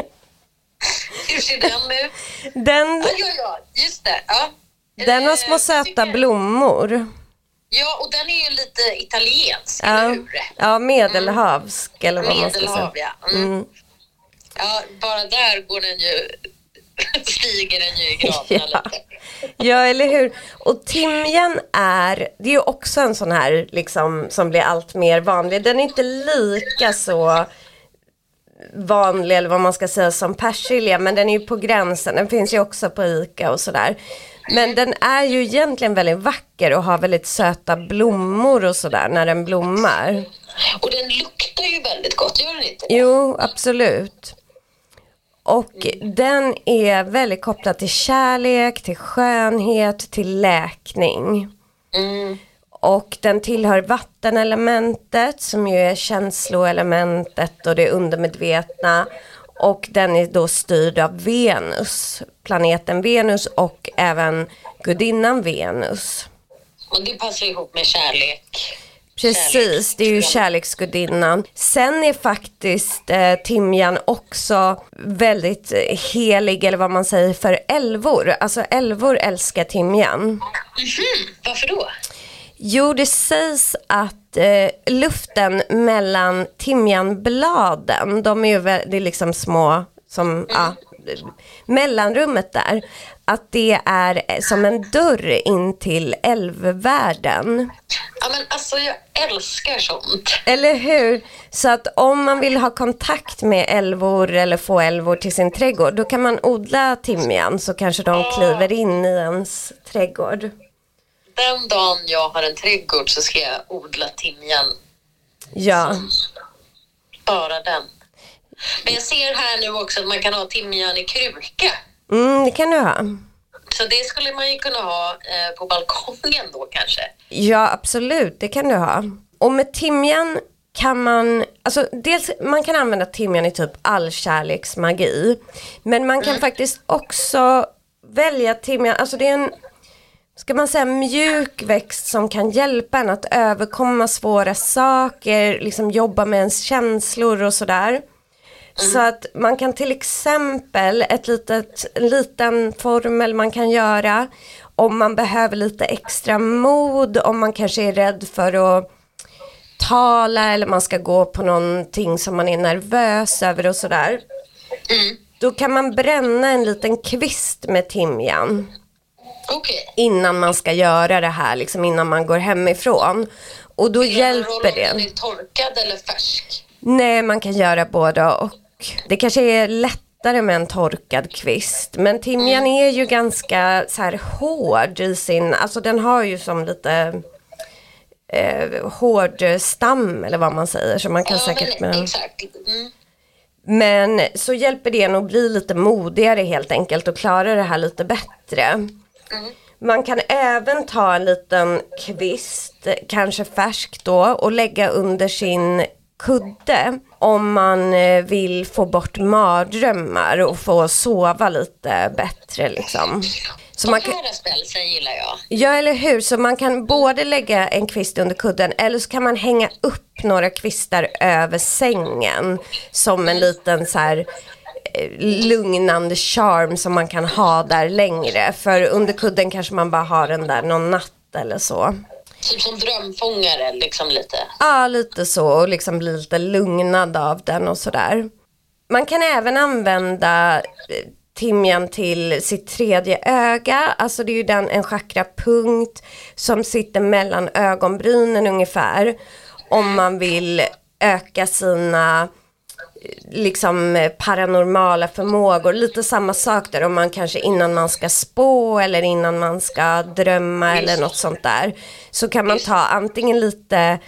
Speaker 2: Hur ser den ut?
Speaker 1: Den,
Speaker 2: Ja, ja, ja, just det. Ja.
Speaker 1: den har små
Speaker 2: Eh,
Speaker 1: söta
Speaker 2: tycker-
Speaker 1: blommor.
Speaker 2: Ja, och den är ju lite italiensk,
Speaker 1: Ja,
Speaker 2: eller hur?
Speaker 1: ja medelhavsk eller vad man ska
Speaker 2: Medelhav,
Speaker 1: säga.
Speaker 2: ja. Mm.
Speaker 1: Mm.
Speaker 2: Ja, bara där går den ju, stiger den ju i graderna
Speaker 1: Ja.
Speaker 2: lite.
Speaker 1: Ja, eller hur? Och timjan är, det är ju också en sån här liksom som blir allt mer vanlig. Den är inte lika så vanlig eller vad man ska säga som persilja men den är ju på gränsen. Den finns ju också på Ica och sådär. Men den är ju egentligen väldigt vacker och har väldigt söta blommor och sådär när den blommar.
Speaker 2: Och den luktar ju väldigt gott, gör den inte? det?
Speaker 1: Jo, absolut. Och den är väldigt kopplad till kärlek, till skönhet, till läkning.
Speaker 2: Mm.
Speaker 1: Och den tillhör vattenelementet som ju är känsloelementet och det undermedvetna. Och den är då styrd av Venus, planeten Venus och även gudinnan Venus.
Speaker 2: Och det passar ihop med kärlek.
Speaker 1: Precis, det är ju kärleksgudinnan. Sen är faktiskt eh, timjan också väldigt eh, helig, eller vad man säger, för älvor. Alltså älvor älskar timjan.
Speaker 2: Mhm, Varför då?
Speaker 1: Jo, det sägs att eh, luften mellan timjanbladen, de är ju vä- det är liksom små, som, ja, mellanrummet där, att det är eh, som en dörr in till älvvärlden.
Speaker 2: Ja, men alltså jag älskar sånt.
Speaker 1: Eller hur? Så att om man vill ha kontakt med älvor eller få älvor till sin trädgård, då kan man odla timjan så kanske de kliver in i ens trädgård.
Speaker 2: Den dagen jag har en trädgård så ska jag odla timjan.
Speaker 1: Ja,
Speaker 2: Bara den. Men jag ser här nu också att man kan ha timjan i kruka.
Speaker 1: Mm, det kan du ha.
Speaker 2: Så det skulle man ju kunna ha eh, på balkongen då kanske.
Speaker 1: Ja, absolut, det kan du ha. Och med timjan kan man, alltså dels man kan använda timjan i typ all kärleksmagi. Men man kan faktiskt också välja timjan, alltså det är en ska man säga mjuk växt som kan hjälpa en att överkomma svåra saker, liksom jobba med ens känslor och sådär. Mm. Så att man kan till exempel, ett litet, en liten formel man kan göra om man behöver lite extra mod, om man kanske är rädd för att tala eller man ska gå på någonting som man är nervös över och sådär. Mm. Då kan man bränna en liten kvist med timjan.
Speaker 2: Okay.
Speaker 1: Innan man ska göra det här, liksom innan man går hemifrån. Och då hjälper det. Är
Speaker 2: torkad eller färsk?
Speaker 1: Nej, man kan göra både och. Det kanske är lättare med en torkad kvist. Men timjan är ju ganska så här hård i sin, alltså den har ju som lite eh, hård stam eller vad man säger. Så man kan ja, säkert
Speaker 2: med den. Mm.
Speaker 1: Men så hjälper det att bli lite modigare helt enkelt och klara det här lite bättre. Mm. Man kan även ta en liten kvist, kanske färsk då, och lägga under sin kudde om man eh, vill få bort mardrömmar och få sova lite bättre liksom.
Speaker 2: Så man kan... spelsen gillar jag.
Speaker 1: Ja, eller hur. Så man kan både lägga en kvist under kudden eller så kan man hänga upp några kvistar över sängen som en liten så här eh, lugnande charm som man kan ha där längre. För under kudden kanske man bara har den där någon natt eller så.
Speaker 2: Typ som drömfångare liksom lite?
Speaker 1: Ja, lite så och liksom bli lite lugnad av den och sådär. Man kan även använda eh, timjan till sitt tredje öga. Alltså det är ju den, en chakrapunkt som sitter mellan ögonbrynen ungefär. Om man vill öka sina liksom paranormala förmågor. Lite samma sak där om man kanske innan man ska spå eller innan man ska drömma eller något sånt där. Så kan man ta antingen lite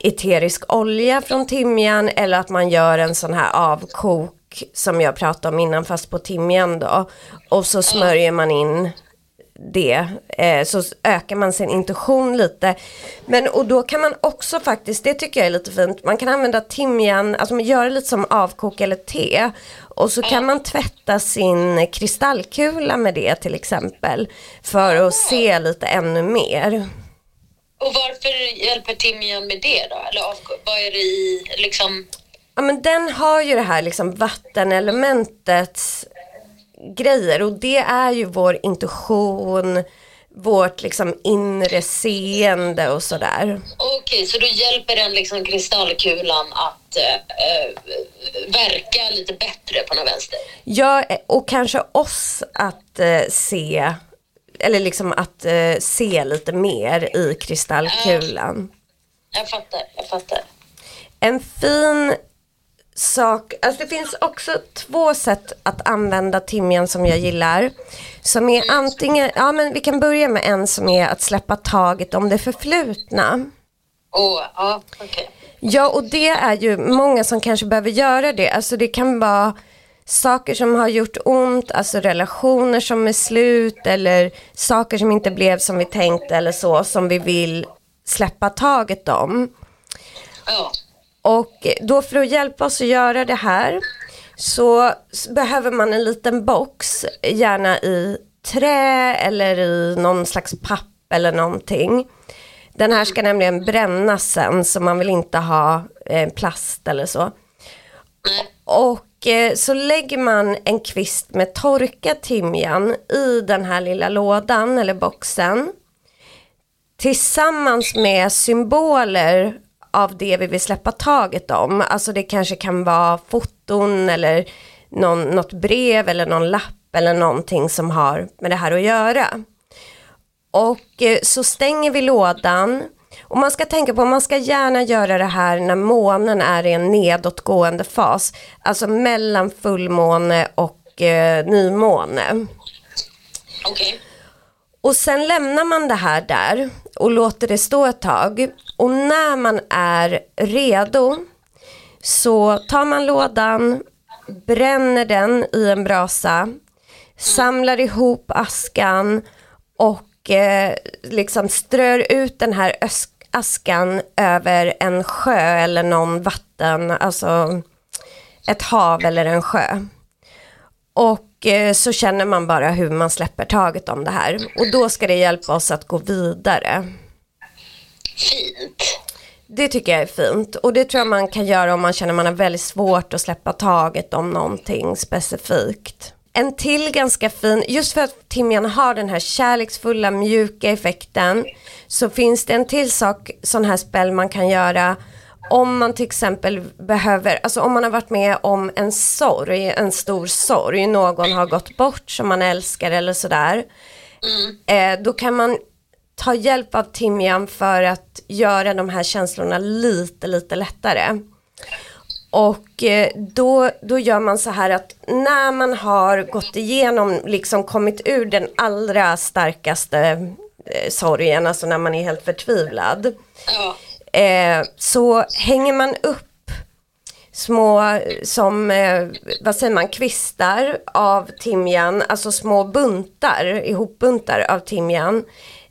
Speaker 1: eterisk olja från timjan eller att man gör en sån här avkok som jag pratade om innan fast på timjan då. Och så smörjer man in det eh, så ökar man sin intuition lite. Men och då kan man också faktiskt, det tycker jag är lite fint, man kan använda timjan, alltså man gör det lite som avkok eller te. Och så kan man tvätta sin kristallkula med det till exempel. För att se lite ännu mer.
Speaker 2: Och varför hjälper timjan med det då? Eller vad är det i liksom?
Speaker 1: Ja men den har ju det här liksom vattenelementets grejer och det är ju vår intuition, vårt liksom inre seende och sådär.
Speaker 2: Okej, så då hjälper den liksom kristallkulan att äh, verka lite bättre på något vänster?
Speaker 1: Ja, och kanske oss att äh, se, eller liksom att äh, se lite mer i kristallkulan.
Speaker 2: jag fattar, jag fattar.
Speaker 1: En fin sak, alltså det finns också två sätt att använda timjan som jag gillar. Som är antingen, ja men vi kan börja med en som är att släppa taget om det förflutna.
Speaker 2: Oh, ja, okay.
Speaker 1: Ja, och det är ju många som kanske behöver göra det. Alltså det kan vara saker som har gjort ont, alltså relationer som är slut eller saker som inte blev som vi tänkte eller så, som vi vill släppa taget om.
Speaker 2: Ja.
Speaker 1: Och då för att hjälpa oss att göra det här så behöver man en liten box, gärna i trä eller i någon slags papp eller någonting. Den här ska nämligen brännas sen så man vill inte ha eh, plast eller så. Och eh, så lägger man en kvist med torkad timjan i den här lilla lådan eller boxen. Tillsammans med symboler av det vi vill släppa taget om. Alltså det kanske kan vara foton eller någon, något brev eller någon lapp eller någonting som har med det här att göra. Och eh, så stänger vi lådan och man ska tänka på, man ska gärna göra det här när månen är i en nedåtgående fas. Alltså mellan fullmåne och eh, nymåne.
Speaker 2: Okay.
Speaker 1: Och sen lämnar man det här där och låter det stå ett tag. Och när man är redo så tar man lådan, bränner den i en brasa, samlar ihop askan och eh, liksom strör ut den här askan över en sjö eller någon vatten, alltså ett hav eller en sjö. Och så känner man bara hur man släpper taget om det här. Och då ska det hjälpa oss att gå vidare.
Speaker 2: Fint.
Speaker 1: Det tycker jag är fint. Och det tror jag man kan göra om man känner man har väldigt svårt att släppa taget om någonting specifikt. En till ganska fin, just för att timjan har den här kärleksfulla mjuka effekten så finns det en till sak, sån här spel man kan göra om man till exempel behöver, alltså om man har varit med om en sorg, en stor sorg, någon har gått bort som man älskar eller sådär.
Speaker 2: Mm.
Speaker 1: Eh, då kan man ta hjälp av timjan för att göra de här känslorna lite, lite lättare. Och eh, då, då gör man så här att när man har gått igenom, liksom kommit ur den allra starkaste eh, sorgen, alltså när man är helt förtvivlad,
Speaker 2: Ja.
Speaker 1: Eh, så hänger man upp små, som, eh, vad säger man, kvistar av timjan, alltså små buntar, ihopbuntar av timjan,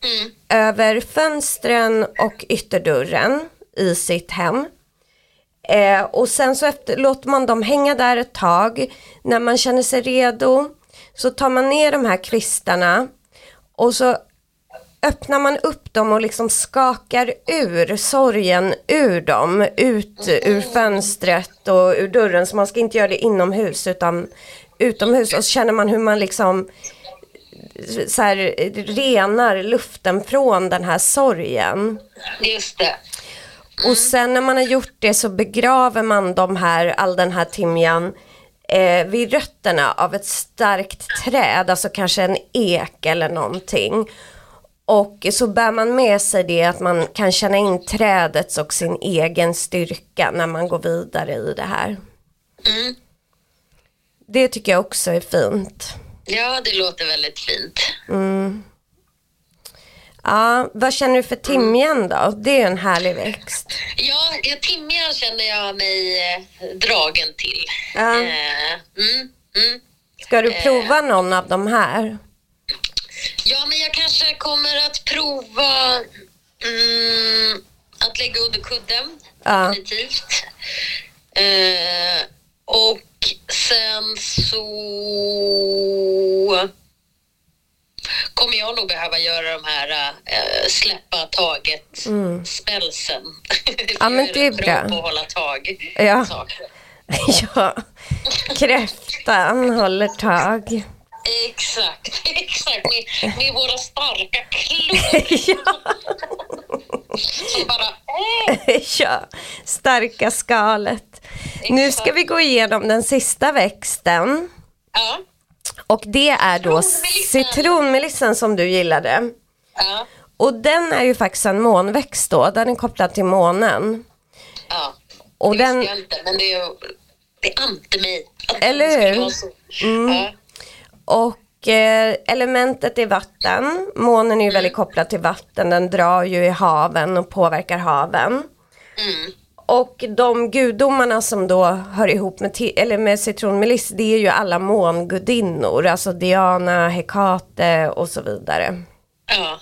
Speaker 2: Mm.
Speaker 1: över fönstren och ytterdörren i sitt hem. Eh, och sen så efter, låter man dem hänga där ett tag. När man känner sig redo så tar man ner de här kvistarna och så öppnar man upp dem och liksom skakar ur sorgen ur dem, ut ur fönstret och ur dörren. Så man ska inte göra det inomhus utan utomhus och så känner man hur man liksom så här, renar luften från den här sorgen.
Speaker 2: Just det.
Speaker 1: Och sen när man har gjort det så begraver man de här, all den här timjan eh, vid rötterna av ett starkt träd, alltså kanske en ek eller någonting. Och så bär man med sig det att man kan känna in trädets och sin egen styrka när man går vidare i det här.
Speaker 2: Mm.
Speaker 1: Det tycker jag också är fint.
Speaker 2: Ja, det låter väldigt fint.
Speaker 1: Ja, vad känner du för timjan då? Det är en härlig växt.
Speaker 2: Ja, ja timjan känner jag mig eh, dragen till.
Speaker 1: Ja.
Speaker 2: Eh, mm, mm.
Speaker 1: Ska du prova någon av de här?
Speaker 2: Ja, men jag kanske kommer att prova mm, att lägga under kudden.
Speaker 1: Ja.
Speaker 2: Definitivt. Eh, och sen så kommer jag nog behöva göra de här eh, släppa taget spelsen.
Speaker 1: Mm. Ja, men det är bra.
Speaker 2: på att hålla tag
Speaker 1: Ja. Ja, kräftan håller tag.
Speaker 2: Exakt, exakt. Med, med våra starka klor
Speaker 1: ja,
Speaker 2: som bara... Åh!
Speaker 1: ja, starka skalet. Nu ska vi gå igenom den sista växten.
Speaker 2: Ja,
Speaker 1: Och det är då
Speaker 2: citronmelissan
Speaker 1: som du gillade.
Speaker 2: ja,
Speaker 1: Och den är ju faktiskt en månväxt då, den är kopplad till månen.
Speaker 2: ja.
Speaker 1: Och
Speaker 2: det
Speaker 1: den-
Speaker 2: visste jag inte, men det är, det är ante mig.
Speaker 1: Eller
Speaker 2: det
Speaker 1: hur? Mm.
Speaker 2: Ja,
Speaker 1: Och eh, elementet är vatten. Månen är ju väldigt kopplad till vatten, den drar ju i haven och påverkar haven.
Speaker 2: mm.
Speaker 1: Och de gudomarna som då hör ihop med, eller med citronmeliss, det är ju alla mångudinnor, alltså Diana, Hekate och så vidare.
Speaker 2: ja.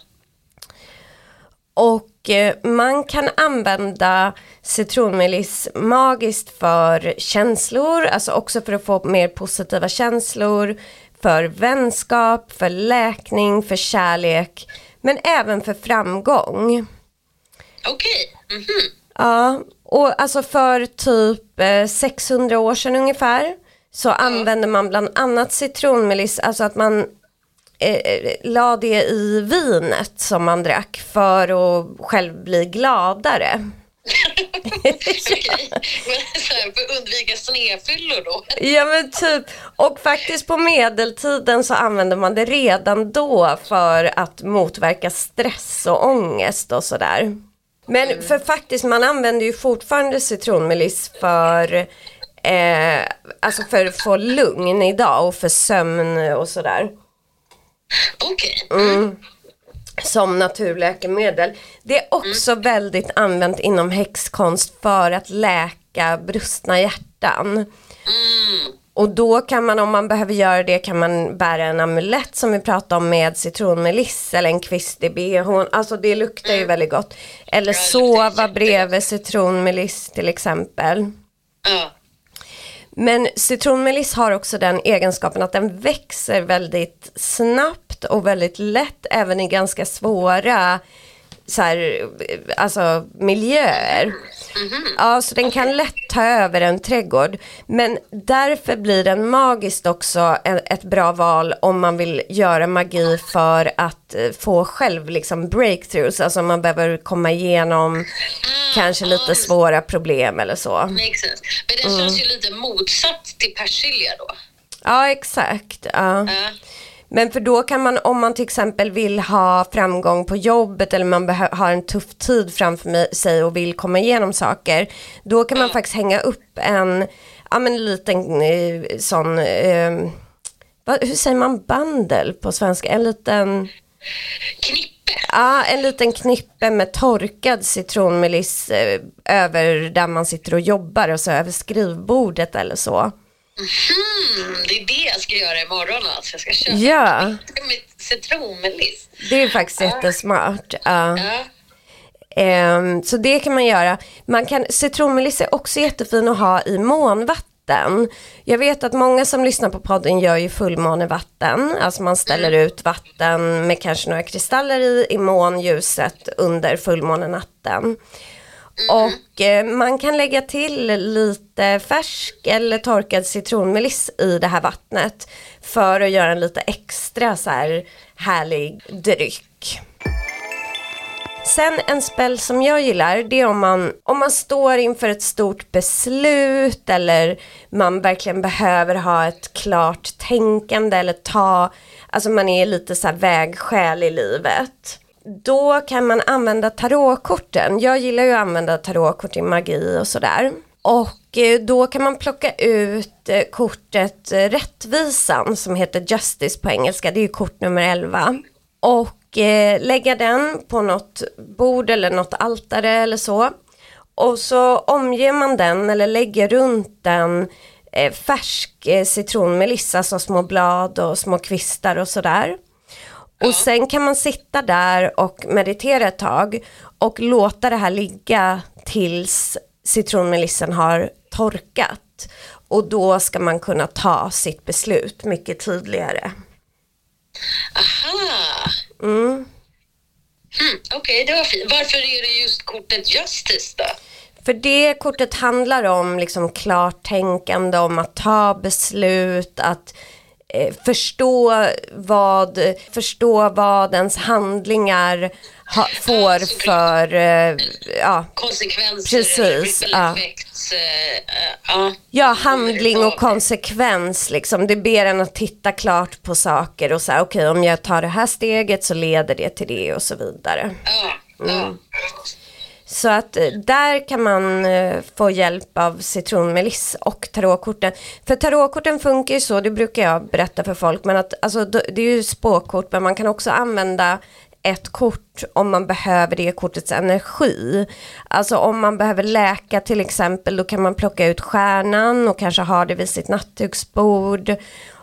Speaker 1: Och eh, man kan använda citronmeliss magiskt för känslor, alltså också för att få mer positiva känslor, för vänskap, för läkning, för kärlek, men även för framgång.
Speaker 2: Okej. Mhm.
Speaker 1: Ja, och alltså för typ eh, 600 år sedan ungefär så använde man bland annat citronmeliss, alltså att man eh, eh, la det i vinet som man drack för att själv bli gladare.
Speaker 2: Okej. Men så här, för undvika snedfyllor då?
Speaker 1: Ja men typ, och faktiskt på medeltiden så använde man det redan då för att motverka stress och ångest och sådär. Men för faktiskt, man använder ju fortfarande citronmeliss för, eh, alltså för att få lugn idag och för sömn och sådär.
Speaker 2: Okej.
Speaker 1: Mm. Som naturläkemedel. Det är också väldigt använt inom häxkonst för att läka brustna hjärtan.
Speaker 2: Mm.
Speaker 1: Och då kan man, om man behöver göra det, kan man bära en amulett som vi pratade om med citronmeliss eller en kvist i bhn. Alltså det luktar ju väldigt gott. Eller
Speaker 2: Ja,
Speaker 1: sova bredvid citronmeliss till exempel.
Speaker 2: Ja.
Speaker 1: Men citronmeliss har också den egenskapen att den växer väldigt snabbt och väldigt lätt även i ganska svåra så här, alltså miljöer. Ja, så den kan lätt ta över en trädgård. Men därför blir den magiskt också ett bra val om man vill göra magi för att eh, få själv liksom breakthroughs. Alltså man behöver komma igenom kanske lite svåra problem eller så.
Speaker 2: Makes sense. Men den känns ju lite motsatt till persilja då.
Speaker 1: Ja, exakt. Ja. Men för då kan man, om man till exempel vill ha framgång på jobbet eller man har en tuff tid framför sig och vill komma igenom saker, då kan man faktiskt hänga upp en, ja men en liten eh, sån, eh, vad, hur säger man bandel på svenska? En liten,
Speaker 2: Knippe.
Speaker 1: ja en liten knippe med torkad citronmeliss eh, över där man sitter och jobbar och så över skrivbordet eller så.
Speaker 2: Hmm, det är det jag ska göra imorgon alltså. Jag ska köpa
Speaker 1: Ja,
Speaker 2: mitt citronmeliss.
Speaker 1: det är faktiskt jättesmart. Ja.
Speaker 2: Ja.
Speaker 1: Ehm, så det kan man göra. Man kan, citronmeliss är också jättefin att ha i månvatten. Jag vet att många som lyssnar på podden gör ju fullmånevatten. Alltså man ställer ut vatten med kanske några kristaller i, i månljuset under fullmånenatten. Och eh, man kan lägga till lite färsk eller torkad citronmeliss i det här vattnet för att göra en lite extra så här härlig dryck. Sen en spel som jag gillar, det är om man, om man står inför ett stort beslut eller man verkligen behöver ha ett klart tänkande eller ta, alltså man är lite så här vägskäl i livet. Då kan man använda tarotkorten. Jag gillar ju att använda tarotkort i magi och sådär. Och eh, då kan man plocka ut eh, kortet eh, Rättvisan som heter Justice på engelska. Det är ju kort nummer 11. Och lägga den på något bord eller något altare eller så. Och så omger man den eller lägger runt den färsk citronmelissa, citronmeliss, alltså små blad och små kvistar och sådär. Och sen kan man sitta där och meditera ett tag och låta det här ligga tills citronmelissen har torkat. Och då ska man kunna ta sitt beslut mycket tydligare.
Speaker 2: Aha.
Speaker 1: Mm.
Speaker 2: Hmm, Okej, det var fint. Varför är det just kortet Justice då?
Speaker 1: För det kortet handlar om liksom klartänkande, om att ta beslut, att förstå, vad, förstå vad ens handlingar ha, får
Speaker 2: såklart.
Speaker 1: för, eh, ja,
Speaker 2: Konsekvenser
Speaker 1: Precis, ja.
Speaker 2: eh, eh, ja.
Speaker 1: Ja, handling och konsekvens liksom. Det ber en att titta klart på saker och säga okej om jag tar det här steget så leder det till det och så vidare.
Speaker 2: Ja,
Speaker 1: Mm. Så att eh, där kan man eh, få hjälp av citronmeliss och tarotkorten. För tarotkorten funkar ju så, det brukar jag berätta för folk, men att alltså, det är ju spåkort, men man kan också använda ett kort om man behöver det kortets energi. Alltså om man behöver läka till exempel, då kan man plocka ut stjärnan och kanske ha det vid sitt nattduksbord.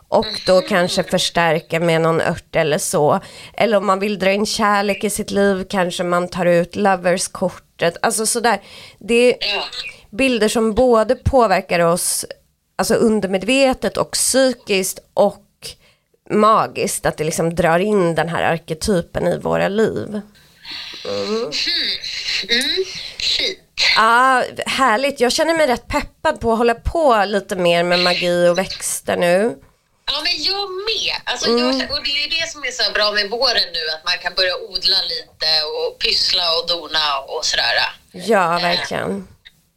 Speaker 1: Och då kanske förstärka med någon ört eller så. Eller om man vill dra in kärlek i sitt liv kanske man tar ut loverskortet. Alltså sådär. Det är bilder som både påverkar oss alltså undermedvetet och psykiskt och magiskt. Att det liksom drar in den här arketypen i våra liv.
Speaker 2: Mm, fint.
Speaker 1: Ja, härligt. Jag känner mig rätt peppad på att hålla på lite mer med magi och växter nu.
Speaker 2: Ja, men jag med. Alltså,
Speaker 1: Mm.
Speaker 2: jag, och det är det som är så bra med våren nu, att man kan börja odla lite och pyssla och dona och sådär.
Speaker 1: Ja, verkligen.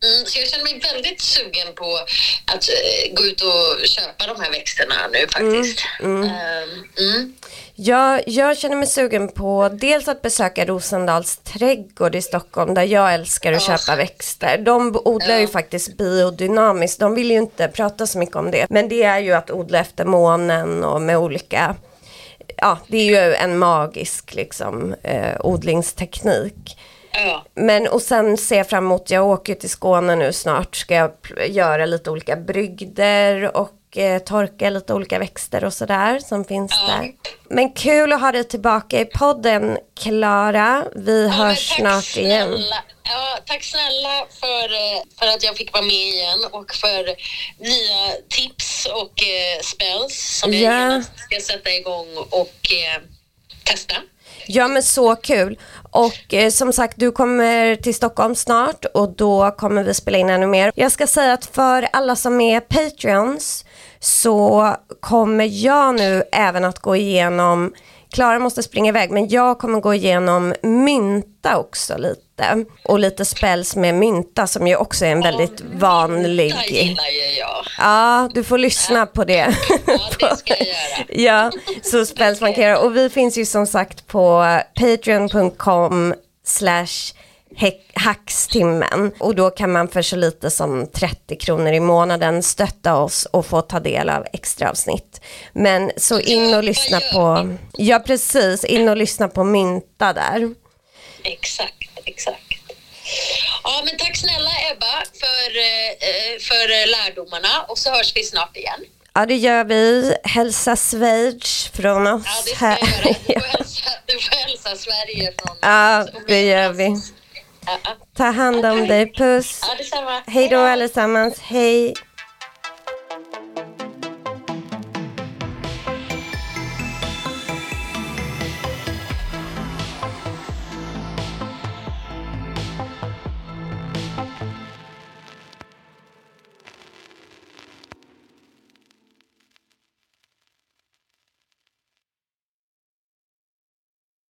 Speaker 2: Mm, så jag känner mig väldigt sugen på att eh, gå ut och köpa de här växterna nu faktiskt. Ehm, mm.
Speaker 1: Jag, jag känner mig sugen på dels att besöka Rosendals trädgård i Stockholm där jag älskar att köpa växter. De odlar ju faktiskt biodynamiskt. De vill ju inte prata så mycket om det. Men det är ju att odla efter månen och med olika Ja, det är ju en magisk liksom, eh, odlingsteknik.
Speaker 2: Ja.
Speaker 1: Men och sen ser jag fram emot, jag åker till Skåne nu snart, ska jag göra lite olika brygder och och eh, torka lite olika växter och sådär som finns
Speaker 2: Ja.
Speaker 1: där. Men kul att ha dig tillbaka i podden Klara. Vi
Speaker 2: Ja,
Speaker 1: hörs snart igen.
Speaker 2: snälla. Ja, tack snälla för, eh, för att jag fick vara med igen och för nya tips och eh, spells som jag
Speaker 1: Ja.
Speaker 2: genast ska sätta igång och eh, testa.
Speaker 1: Ja men så kul. Och eh, som sagt du kommer till Stockholm snart och då kommer vi spela in ännu mer. Jag ska säga att för alla som är Patreons så kommer jag nu även att gå igenom Klara måste springa iväg men jag kommer gå igenom mynta också lite. Och lite spells med mynta som ju också är en väldigt vanlig.
Speaker 2: Det gillar ju jag.
Speaker 1: Ja, du får lyssna på det.
Speaker 2: Ja, det ska jag göra.
Speaker 1: ja, så spells man kan göra. Och vi finns ju som sagt på patreon.com slash hackstimmen. Och då kan man för så lite som 30 kronor i månaden stötta oss och få ta del av extra avsnitt. Men så in och lyssna på, ja precis, in och lyssna på Mynta där.
Speaker 2: Exakt, exakt. Ja, men tack snälla Ebba för, eh, för lärdomarna och så hörs vi snart igen.
Speaker 1: Ja, det gör vi. Hälsa Schweiz från oss
Speaker 2: Ja, det ska jag göra. Du får hälsa, du får hälsa Sverige från
Speaker 1: Ja,
Speaker 2: oss.
Speaker 1: det gör vi. Ta hand om dig. Puss.
Speaker 2: ja.
Speaker 1: Hej då allesammans. Hej.